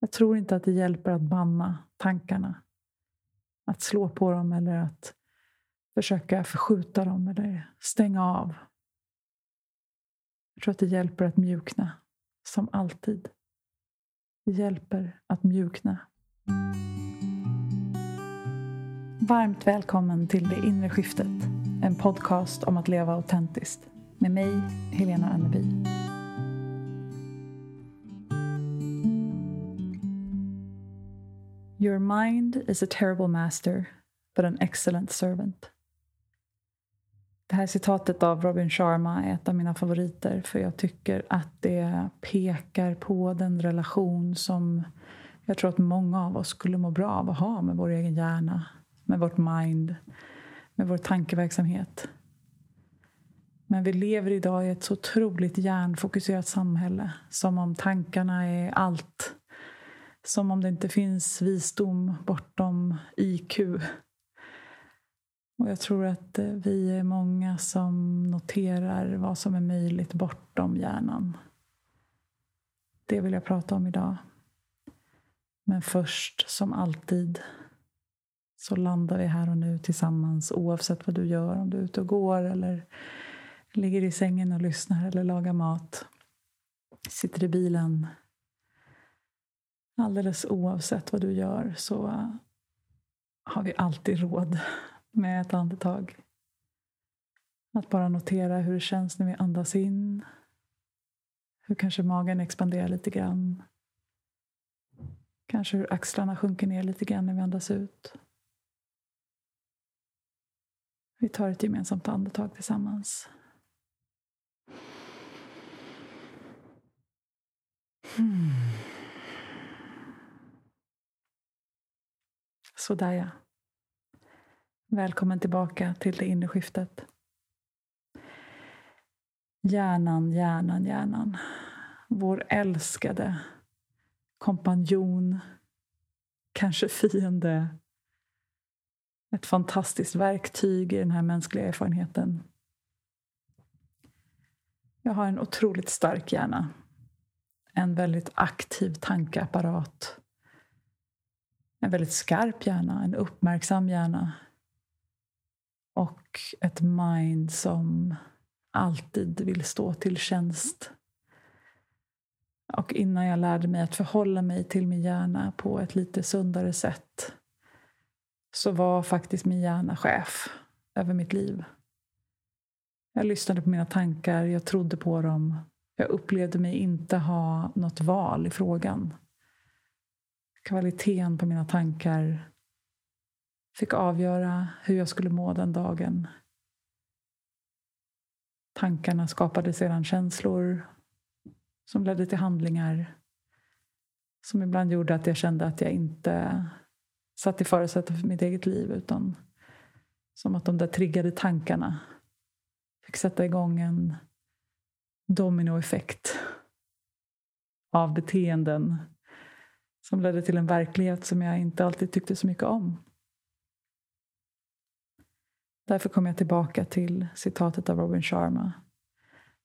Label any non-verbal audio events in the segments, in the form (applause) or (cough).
Jag tror inte att det hjälper att banna tankarna. Att slå på dem eller att försöka förskjuta dem eller stänga av. Jag tror att det hjälper att mjukna, som alltid. Det hjälper att mjukna. Varmt välkommen till Det inre skiftet. En podcast om att leva autentiskt. Med mig, Helena Anneby. Your mind is a terrible master, but an excellent servant. Det här citatet av Robin Sharma är ett av mina favoriter för jag tycker att det pekar på den relation som jag tror att många av oss skulle må bra av att ha med vår egen hjärna, med vårt mind, med vår tankeverksamhet. Men vi lever idag i ett så otroligt hjärnfokuserat samhälle. Som om tankarna är allt. Som om det inte finns visdom bortom IQ. Och jag tror att eh, vi är många som noterar vad som är möjligt bortom hjärnan. Det vill jag prata om idag. Men först, som alltid, så landar vi här och nu tillsammans oavsett vad du gör. Om du är ute och går eller ligger i sängen och lyssnar eller lagar mat. Sitter i bilen. Alldeles oavsett vad du gör så har vi alltid råd med ett andetag. Att bara notera hur det känns när vi andas in. Hur kanske magen expanderar lite grann. Kanske hur axlarna sjunker ner lite grann när vi andas ut. Vi tar ett gemensamt andetag tillsammans. Hmm. Sådär ja. Välkommen tillbaka till det inre skiftet. Hjärnan, hjärnan, hjärnan. Vår älskade kompanjon, kanske fiende. Ett fantastiskt verktyg i den här mänskliga erfarenheten. Jag har en otroligt stark hjärna. En väldigt aktiv tankeapparat. En väldigt skarp hjärna, en uppmärksam hjärna och ett mind som alltid vill stå till tjänst. Och innan jag lärde mig att förhålla mig till min hjärna på ett lite sundare sätt så var faktiskt min hjärna chef över mitt liv. Jag lyssnade på mina tankar, jag trodde på dem. Jag upplevde mig inte ha något val i frågan. Kvaliteten på mina tankar fick avgöra hur jag skulle må den dagen. Tankarna skapade sedan känslor som ledde till handlingar som ibland gjorde att jag kände att jag inte satt i förutsättning för mitt eget liv utan som att de där triggade tankarna fick sätta igång en dominoeffekt av beteenden som ledde till en verklighet som jag inte alltid tyckte så mycket om. Därför kommer jag tillbaka till citatet av Robin Sharma.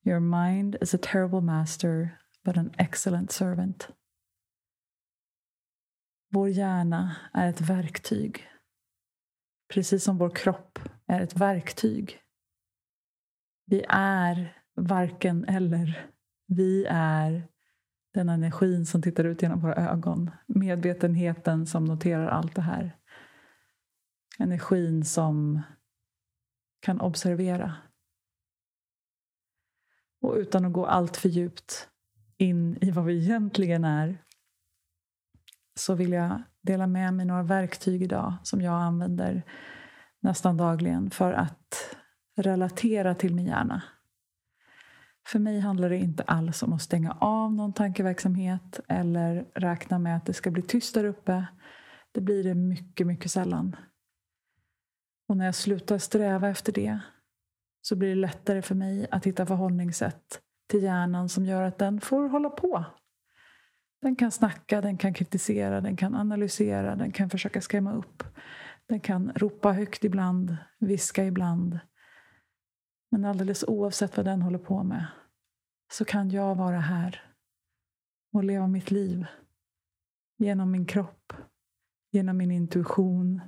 Your mind is a terrible master but an excellent servant. Vår hjärna är ett verktyg. Precis som vår kropp är ett verktyg. Vi är varken eller. Vi är den energin som tittar ut genom våra ögon. Medvetenheten som noterar allt det här. Energin som kan observera. Och utan att gå allt för djupt in i vad vi egentligen är så vill jag dela med mig några verktyg idag som jag använder nästan dagligen för att relatera till min hjärna. För mig handlar det inte alls om att stänga av någon tankeverksamhet eller räkna med att det ska bli tyst där uppe. Det blir det mycket, mycket sällan. Och när jag slutar sträva efter det så blir det lättare för mig att hitta förhållningssätt till hjärnan som gör att den får hålla på. Den kan snacka, den kan kritisera, den kan analysera, den kan försöka skrämma upp. Den kan ropa högt ibland, viska ibland. Men alldeles oavsett vad den håller på med så kan jag vara här och leva mitt liv genom min kropp, genom min intuition,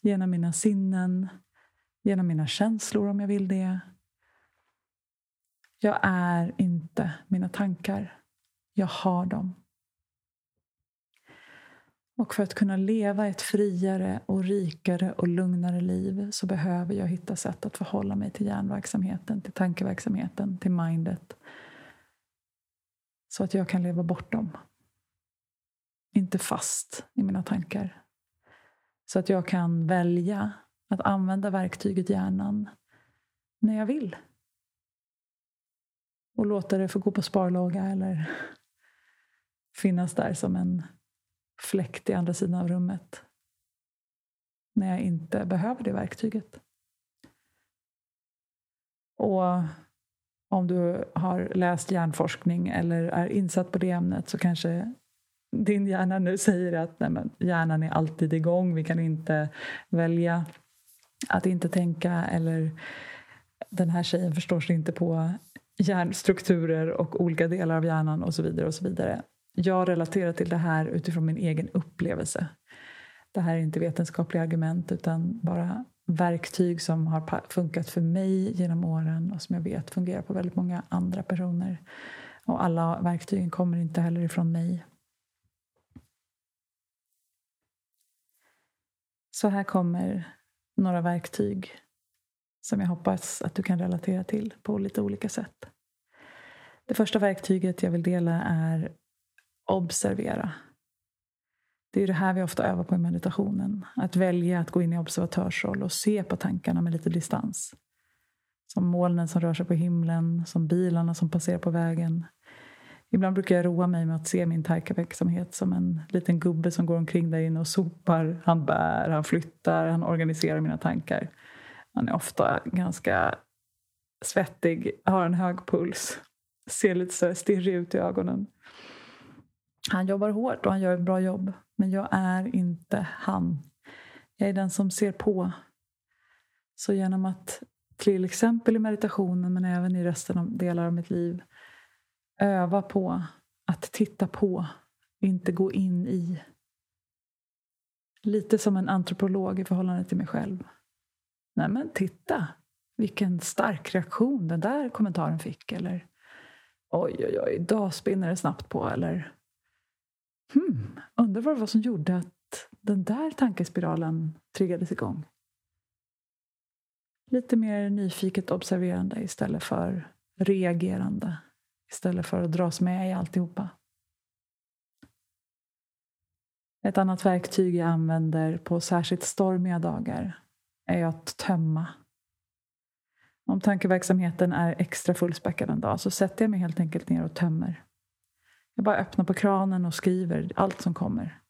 genom mina sinnen, genom mina känslor om jag vill det. Jag är inte mina tankar. Jag har dem. Och för att kunna leva ett friare och rikare och lugnare liv så behöver jag hitta sätt att förhålla mig till hjärnverksamheten, till tankeverksamheten, till mindet. Så att jag kan leva bortom. Inte fast i mina tankar. Så att jag kan välja att använda verktyget hjärnan när jag vill. Och låta det få gå på sparlåga eller (laughs) finnas där som en fläkt i andra sidan av rummet. När jag inte behöver det verktyget. Och om du har läst hjärnforskning eller är insatt på det ämnet så kanske din hjärna nu säger att nej men, hjärnan är alltid igång. Vi kan inte välja att inte tänka eller den här tjejen förstår sig inte på hjärnstrukturer och olika delar av hjärnan och så vidare. och så vidare. Jag relaterar till det här utifrån min egen upplevelse. Det här är inte vetenskapliga argument utan bara verktyg som har funkat för mig genom åren och som jag vet fungerar på väldigt många andra personer. Och alla verktygen kommer inte heller ifrån mig. Så här kommer några verktyg som jag hoppas att du kan relatera till på lite olika sätt. Det första verktyget jag vill dela är observera. Det är det här vi ofta övar på i meditationen. Att välja att gå in i observatörsroll och se på tankarna med lite distans. Som molnen som rör sig på himlen, som bilarna som passerar på vägen. Ibland brukar jag roa mig med att se min tankeverksamhet som en liten gubbe som går omkring där inne och sopar. Han bär, han flyttar, han organiserar mina tankar. Han är ofta ganska svettig, har en hög puls, ser lite så stirrig ut i ögonen. Han jobbar hårt och han gör ett bra jobb. Men jag är inte han. Jag är den som ser på. Så genom att till exempel i meditationen men även i resten av delar av mitt liv öva på att titta på, inte gå in i. Lite som en antropolog i förhållande till mig själv. Nej men titta, vilken stark reaktion den där kommentaren fick. Eller oj, oj, oj, idag spinner det snabbt på. Eller hmm, undrar vad det var som gjorde att den där tankespiralen triggades igång. Lite mer nyfiket observerande istället för reagerande. Istället för att dras med i alltihopa. Ett annat verktyg jag använder på särskilt stormiga dagar är att tömma. Om tankeverksamheten är extra fullspäckad en dag så sätter jag mig helt enkelt ner och tömmer. Jag bara öppnar på kranen och skriver allt som kommer.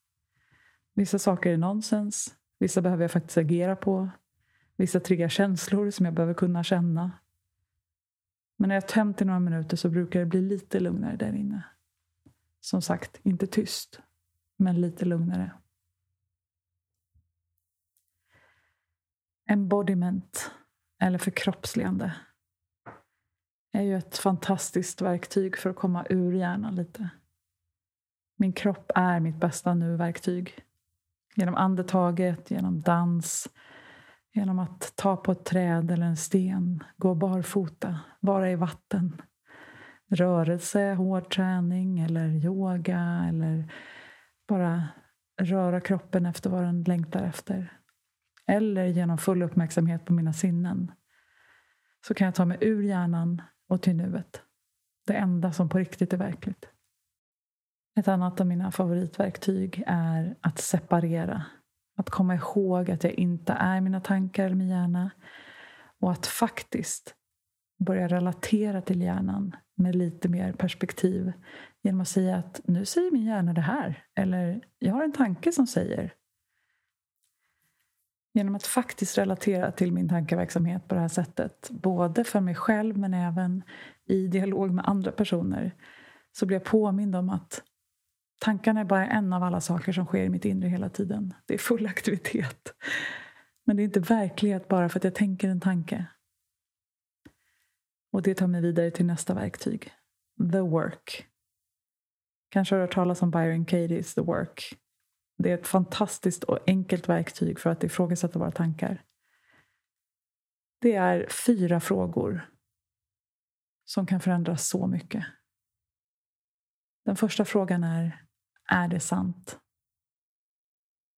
Vissa saker är nonsens. Vissa behöver jag faktiskt agera på. Vissa triggar känslor som jag behöver kunna känna. Men när jag tömt i några minuter så brukar det bli lite lugnare där inne. Som sagt, inte tyst, men lite lugnare. Embodiment, eller förkroppsligande, är ju ett fantastiskt verktyg för att komma ur hjärnan lite. Min kropp är mitt bästa nu-verktyg. Genom andetaget, genom dans, genom att ta på ett träd eller en sten, gå barfota, vara i vatten. Rörelse, hård träning eller yoga eller bara röra kroppen efter vad den längtar efter. Eller genom full uppmärksamhet på mina sinnen. Så kan jag ta mig ur hjärnan och till nuet. Det enda som på riktigt är verkligt. Ett annat av mina favoritverktyg är att separera. Att komma ihåg att jag inte är mina tankar eller min hjärna. Och att faktiskt börja relatera till hjärnan med lite mer perspektiv genom att säga att nu säger min hjärna det här. Eller jag har en tanke som säger. Genom att faktiskt relatera till min tankeverksamhet på det här sättet, både för mig själv men även i dialog med andra personer, så blir jag påmind om att Tankarna är bara en av alla saker som sker i mitt inre hela tiden. Det är full aktivitet. Men det är inte verklighet bara för att jag tänker en tanke. Och det tar mig vidare till nästa verktyg. The work. Kanske har du hört talas om Byron Katie's The Work. Det är ett fantastiskt och enkelt verktyg för att ifrågasätta våra tankar. Det är fyra frågor som kan förändra så mycket. Den första frågan är, är det sant?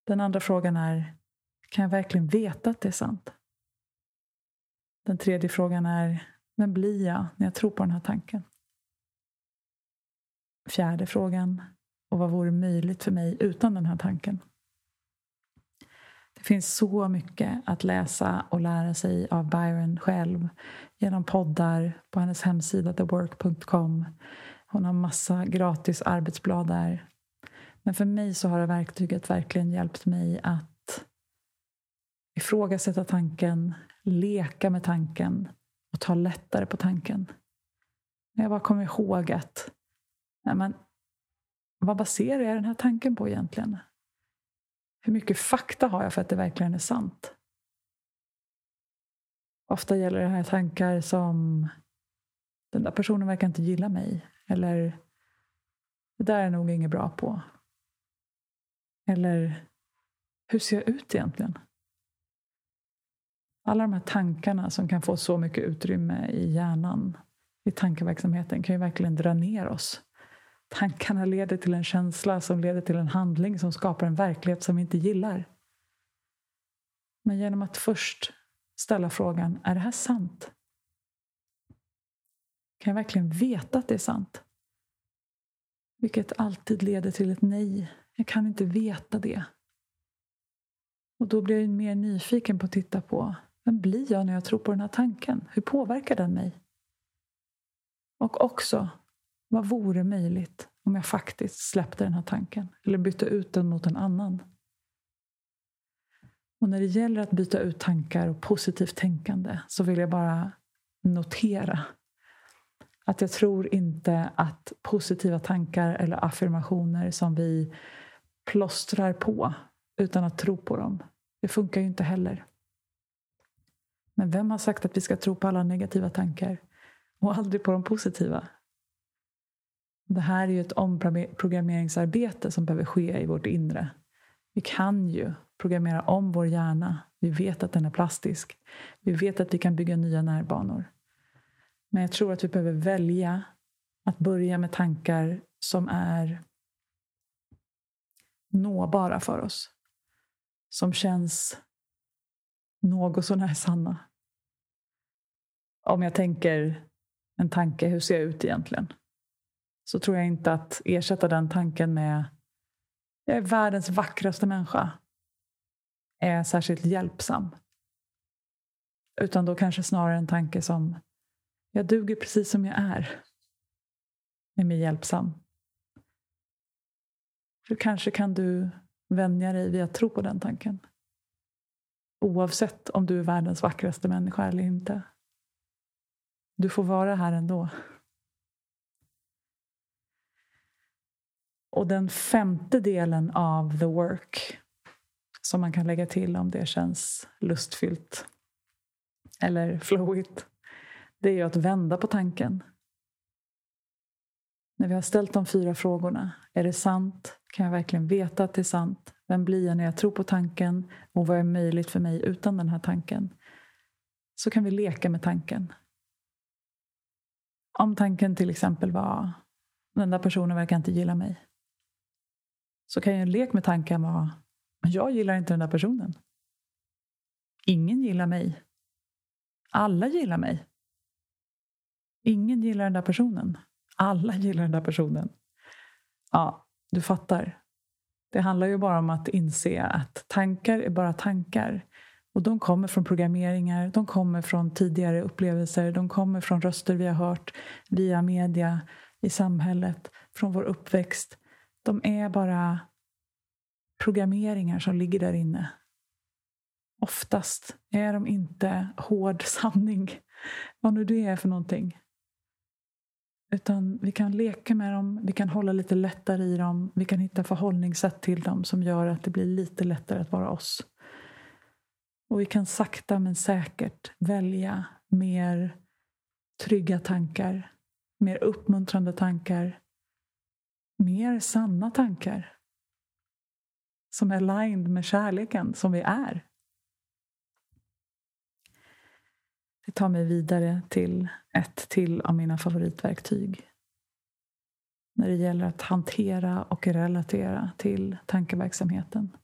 Den andra frågan är, kan jag verkligen veta att det är sant? Den tredje frågan är, vem blir jag när jag tror på den här tanken? Fjärde frågan, och vad vore möjligt för mig utan den här tanken? Det finns så mycket att läsa och lära sig av Byron själv genom poddar på hennes hemsida thework.com. Hon har massa gratis arbetsblad där. Men för mig så har det verktyget verkligen hjälpt mig att ifrågasätta tanken, leka med tanken och ta lättare på tanken. Jag bara kommer ihåg att nej men, vad baserar jag den här tanken på egentligen? Hur mycket fakta har jag för att det verkligen är sant? Ofta gäller det här tankar som den där personen verkar inte gilla mig. Eller det där är nog inget bra på. Eller hur ser jag ut egentligen? Alla de här tankarna som kan få så mycket utrymme i hjärnan, i tankeverksamheten, kan ju verkligen dra ner oss. Tankarna leder till en känsla som leder till en handling som skapar en verklighet som vi inte gillar. Men genom att först ställa frågan, är det här sant? Kan jag verkligen veta att det är sant? Vilket alltid leder till ett nej. Jag kan inte veta det. Och då blir jag mer nyfiken på att titta på vem blir jag när jag tror på den här tanken? Hur påverkar den mig? Och också, vad vore möjligt om jag faktiskt släppte den här tanken? Eller bytte ut den mot en annan? Och när det gäller att byta ut tankar och positivt tänkande så vill jag bara notera att jag tror inte att positiva tankar eller affirmationer som vi plåstrar på utan att tro på dem, det funkar ju inte heller. Men vem har sagt att vi ska tro på alla negativa tankar och aldrig på de positiva? Det här är ju ett omprogrammeringsarbete som behöver ske i vårt inre. Vi kan ju programmera om vår hjärna. Vi vet att den är plastisk. Vi vet att vi kan bygga nya närbanor. Men jag tror att vi behöver välja att börja med tankar som är nåbara för oss. Som känns något sånär sanna. Om jag tänker en tanke, hur ser jag ut egentligen? Så tror jag inte att ersätta den tanken med jag är världens vackraste människa är särskilt hjälpsam. Utan då kanske snarare en tanke som jag duger precis som jag är är mer hjälpsam. För kanske kan du vänja dig vid att tro på den tanken. Oavsett om du är världens vackraste människa eller inte. Du får vara här ändå. Och den femte delen av the work som man kan lägga till om det känns lustfyllt eller flowigt det är ju att vända på tanken. När vi har ställt de fyra frågorna. Är det sant? Kan jag verkligen veta att det är sant? Vem blir jag när jag tror på tanken? Och vad är möjligt för mig utan den här tanken? Så kan vi leka med tanken. Om tanken till exempel var den där personen verkar inte gilla mig. Så kan ju en lek med tanken vara jag gillar inte den där personen. Ingen gillar mig. Alla gillar mig. Ingen gillar den där personen. Alla gillar den där personen. Ja, du fattar. Det handlar ju bara om att inse att tankar är bara tankar. Och de kommer från programmeringar, de kommer från tidigare upplevelser, de kommer från röster vi har hört via media, i samhället, från vår uppväxt. De är bara programmeringar som ligger där inne. Oftast är de inte hård (laughs) sanning, vad nu det är för någonting. Utan vi kan leka med dem, vi kan hålla lite lättare i dem, vi kan hitta förhållningssätt till dem som gör att det blir lite lättare att vara oss. Och vi kan sakta men säkert välja mer trygga tankar, mer uppmuntrande tankar, mer sanna tankar som är aligned med kärleken som vi är. Det tar mig vidare till ett till av mina favoritverktyg när det gäller att hantera och relatera till tankeverksamheten.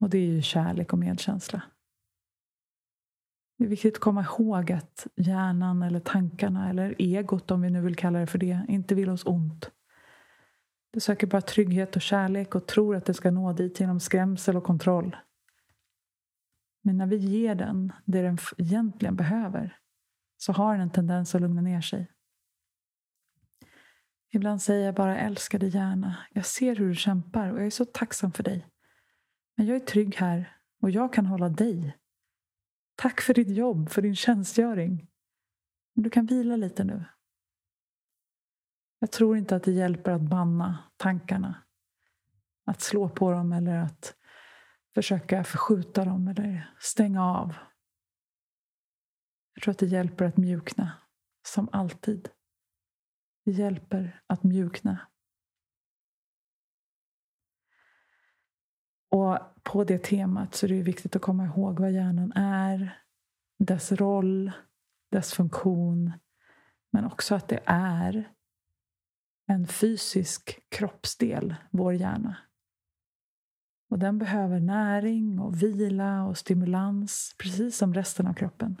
Och det är ju kärlek och medkänsla. Det är viktigt att komma ihåg att hjärnan eller tankarna eller egot, om vi nu vill kalla det för det, inte vill oss ont. Det söker bara trygghet och kärlek och tror att det ska nå dit genom skrämsel och kontroll. Men när vi ger den det den egentligen behöver så har den en tendens att lugna ner sig. Ibland säger jag bara älskade hjärna. Jag ser hur du kämpar och jag är så tacksam för dig. Men jag är trygg här och jag kan hålla dig. Tack för ditt jobb, för din tjänstgöring. Du kan vila lite nu. Jag tror inte att det hjälper att banna tankarna. Att slå på dem eller att försöka förskjuta dem eller stänga av. Jag tror att det hjälper att mjukna, som alltid. Det hjälper att mjukna. Och på det temat så är det viktigt att komma ihåg vad hjärnan är, dess roll, dess funktion, men också att det är en fysisk kroppsdel, vår hjärna. Och den behöver näring och vila och stimulans, precis som resten av kroppen.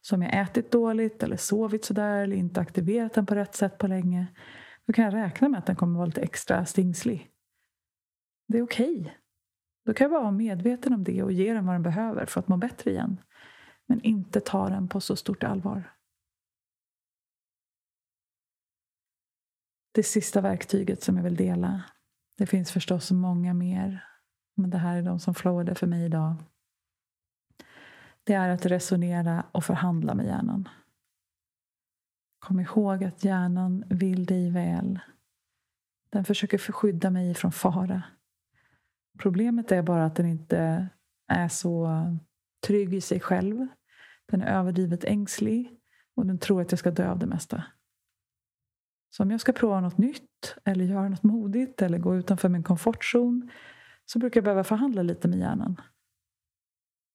Så om jag ätit dåligt eller sovit sådär eller inte aktiverat den på rätt sätt på länge, då kan jag räkna med att den kommer vara lite extra stingslig. Det är okej. Okay. Då kan jag bara vara medveten om det och ge den vad den behöver för att må bättre igen. Men inte ta den på så stort allvar. Det sista verktyget som jag vill dela det finns förstås många mer, men det här är de som flowade för mig idag. Det är att resonera och förhandla med hjärnan. Kom ihåg att hjärnan vill dig väl. Den försöker skydda mig från fara. Problemet är bara att den inte är så trygg i sig själv. Den är överdrivet ängslig och den tror att jag ska dö av det mesta. Så om jag ska prova något nytt eller göra något modigt eller gå utanför min komfortzon så brukar jag behöva förhandla lite med hjärnan.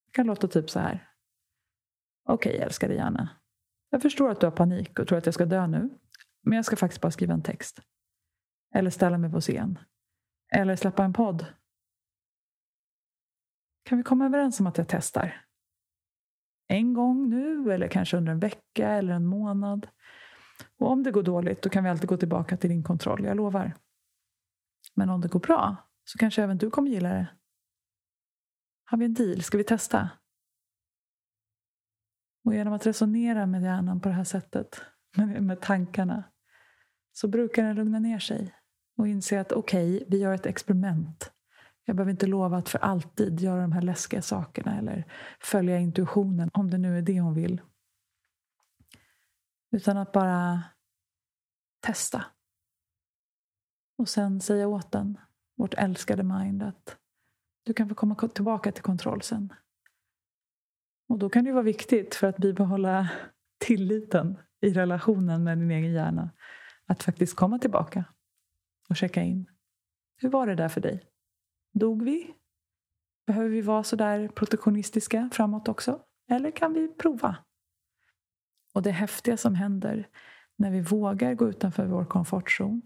Det kan låta typ så här. Okej, okay, älskade hjärna. Jag förstår att du har panik och tror att jag ska dö nu. Men jag ska faktiskt bara skriva en text. Eller ställa mig på scen. Eller släppa en podd. Kan vi komma överens om att jag testar? En gång nu, eller kanske under en vecka eller en månad. Och om det går dåligt, då kan vi alltid gå tillbaka till din kontroll, jag lovar. Men om det går bra, så kanske även du kommer gilla det. Har vi en deal? Ska vi testa? Och genom att resonera med hjärnan på det här sättet, med, tankarna, så brukar den lugna ner sig och inse att okej, okay, vi gör ett experiment. Jag behöver inte lova att för alltid göra de här läskiga sakerna eller följa intuitionen, om det nu är det hon vill. Utan att bara testa. Och sen säga åt den, vårt älskade mind, att du kan få komma tillbaka till kontroll sen. Och då kan det vara viktigt för att bibehålla tilliten i relationen med din egen hjärna. Att faktiskt komma tillbaka och checka in. Hur var det där för dig? Dog vi? Behöver vi vara så där protektionistiska framåt också? Eller kan vi prova? Och det häftiga som händer när vi vågar gå utanför vår komfortzon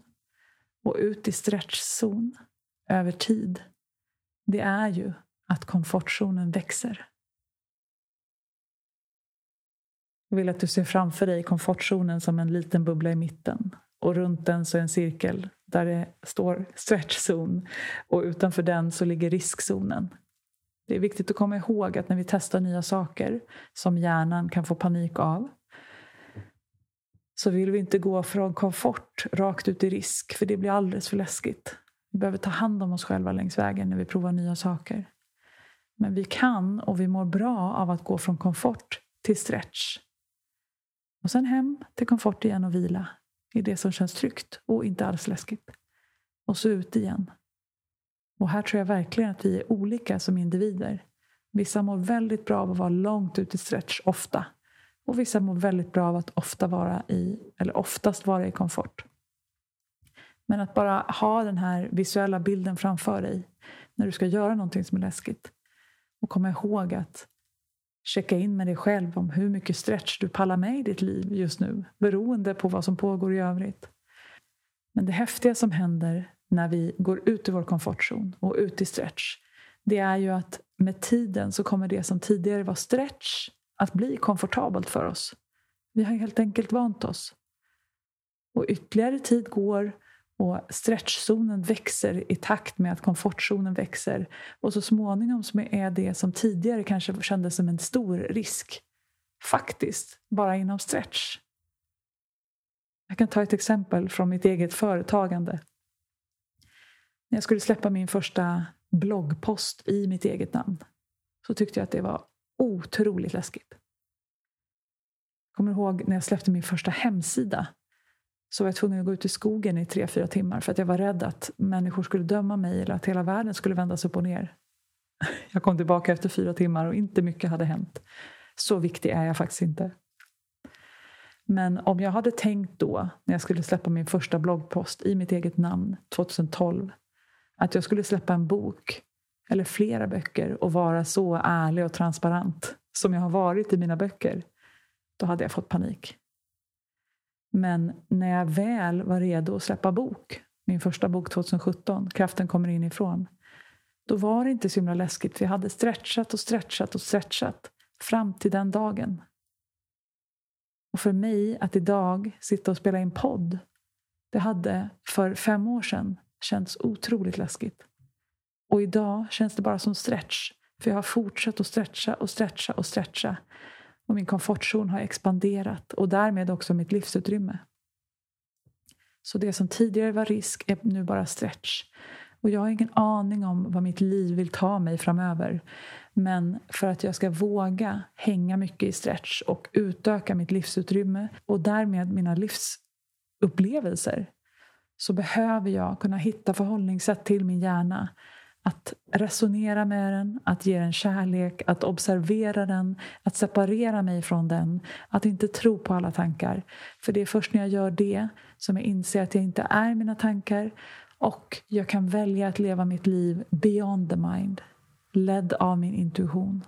och ut i stretchzon över tid, det är ju att komfortzonen växer. Jag vill att du ser framför dig komfortzonen som en liten bubbla i mitten och runt den så är en cirkel där det står stretchzon och utanför den så ligger riskzonen. Det är viktigt att komma ihåg att när vi testar nya saker som hjärnan kan få panik av så vill vi inte gå från komfort rakt ut i risk, för det blir alldeles för läskigt. Vi behöver ta hand om oss själva längs vägen när vi provar nya saker. Men vi kan och vi mår bra av att gå från komfort till stretch. Och sen hem till komfort igen och vila i det som känns tryggt och inte alls läskigt. Och så ut igen. Och här tror jag verkligen att vi är olika som individer. Vissa mår väldigt bra av att vara långt ut i stretch ofta och vissa mår väldigt bra av att ofta vara i, eller oftast vara i komfort. Men att bara ha den här visuella bilden framför dig när du ska göra någonting som är läskigt. Och komma ihåg att checka in med dig själv om hur mycket stretch du pallar med i ditt liv just nu beroende på vad som pågår i övrigt. Men det häftiga som händer när vi går ut ur vår komfortzon och ut i stretch det är ju att med tiden så kommer det som tidigare var stretch att bli komfortabelt för oss. Vi har helt enkelt vant oss. Och ytterligare tid går och stretchzonen växer i takt med att komfortzonen växer. Och så småningom så är det som tidigare kanske kändes som en stor risk faktiskt bara inom stretch. Jag kan ta ett exempel från mitt eget företagande. När jag skulle släppa min första bloggpost i mitt eget namn så tyckte jag att det var otroligt läskigt. Jag kommer ihåg när jag släppte min första hemsida så var jag tvungen att gå ut i skogen i tre, fyra timmar för att jag var rädd att människor skulle döma mig eller att hela världen skulle vändas upp och ner. Jag kom tillbaka efter fyra timmar och inte mycket hade hänt. Så viktig är jag faktiskt inte. Men om jag hade tänkt då, när jag skulle släppa min första bloggpost i mitt eget namn 2012, att jag skulle släppa en bok eller flera böcker och vara så ärlig och transparent som jag har varit i mina böcker, då hade jag fått panik. Men när jag väl var redo att släppa bok, min första bok 2017, Kraften kommer inifrån, då var det inte så himla läskigt för jag hade stretchat och stretchat och stretchat fram till den dagen. Och för mig att idag sitta och spela in podd, det hade för fem år sedan känts otroligt läskigt. Och idag känns det bara som stretch. För jag har fortsatt att stretcha och stretcha och stretcha. Och min komfortzon har expanderat och därmed också mitt livsutrymme. Så det som tidigare var risk är nu bara stretch. Och jag har ingen aning om vad mitt liv vill ta mig framöver. Men för att jag ska våga hänga mycket i stretch och utöka mitt livsutrymme och därmed mina livsupplevelser så behöver jag kunna hitta förhållningssätt till min hjärna. Att resonera med den, att ge den kärlek, att observera den, att separera mig från den, att inte tro på alla tankar. För det är först när jag gör det som jag inser att jag inte är mina tankar och jag kan välja att leva mitt liv beyond the mind, ledd av min intuition.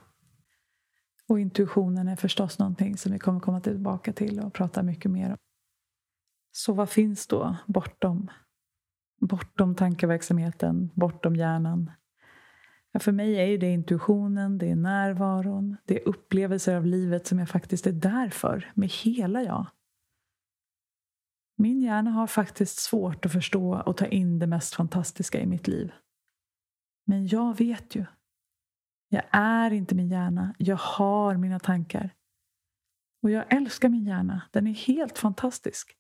Och intuitionen är förstås någonting som vi kommer komma tillbaka till och prata mycket mer om. Så vad finns då bortom? Bortom tankeverksamheten, bortom hjärnan. Ja, för mig är det intuitionen, det är närvaron, det är upplevelser av livet som jag faktiskt är där för, med hela jag. Min hjärna har faktiskt svårt att förstå och ta in det mest fantastiska i mitt liv. Men jag vet ju. Jag är inte min hjärna. Jag har mina tankar. Och jag älskar min hjärna. Den är helt fantastisk.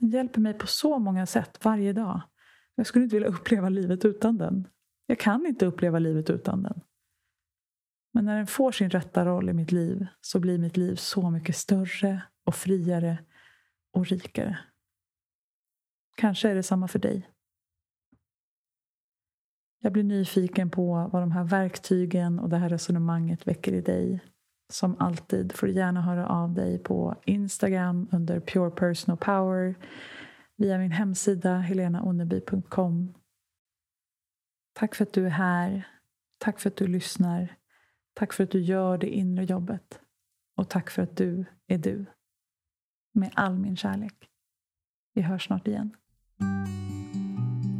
Den hjälper mig på så många sätt varje dag. Jag skulle inte vilja uppleva livet utan den. Jag kan inte uppleva livet utan den. Men när den får sin rätta roll i mitt liv så blir mitt liv så mycket större och friare och rikare. Kanske är det samma för dig. Jag blir nyfiken på vad de här verktygen och det här resonemanget väcker i dig som alltid får du gärna höra av dig på Instagram under Pure Personal Power via min hemsida helenaonneby.com. Tack för att du är här. Tack för att du lyssnar. Tack för att du gör det inre jobbet. Och tack för att du är du. Med all min kärlek. Vi hörs snart igen.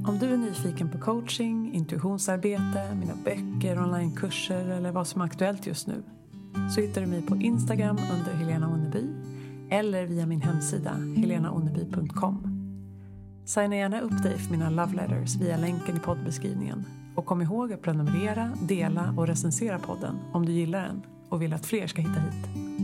Om du är nyfiken på coaching, intuitionsarbete, mina böcker, onlinekurser eller vad som är aktuellt just nu så hittar du mig på Instagram under Helena Onneby eller via min hemsida helenaonneby.com. Signa gärna upp dig för mina love letters via länken i poddbeskrivningen. Och kom ihåg att prenumerera, dela och recensera podden om du gillar den och vill att fler ska hitta hit.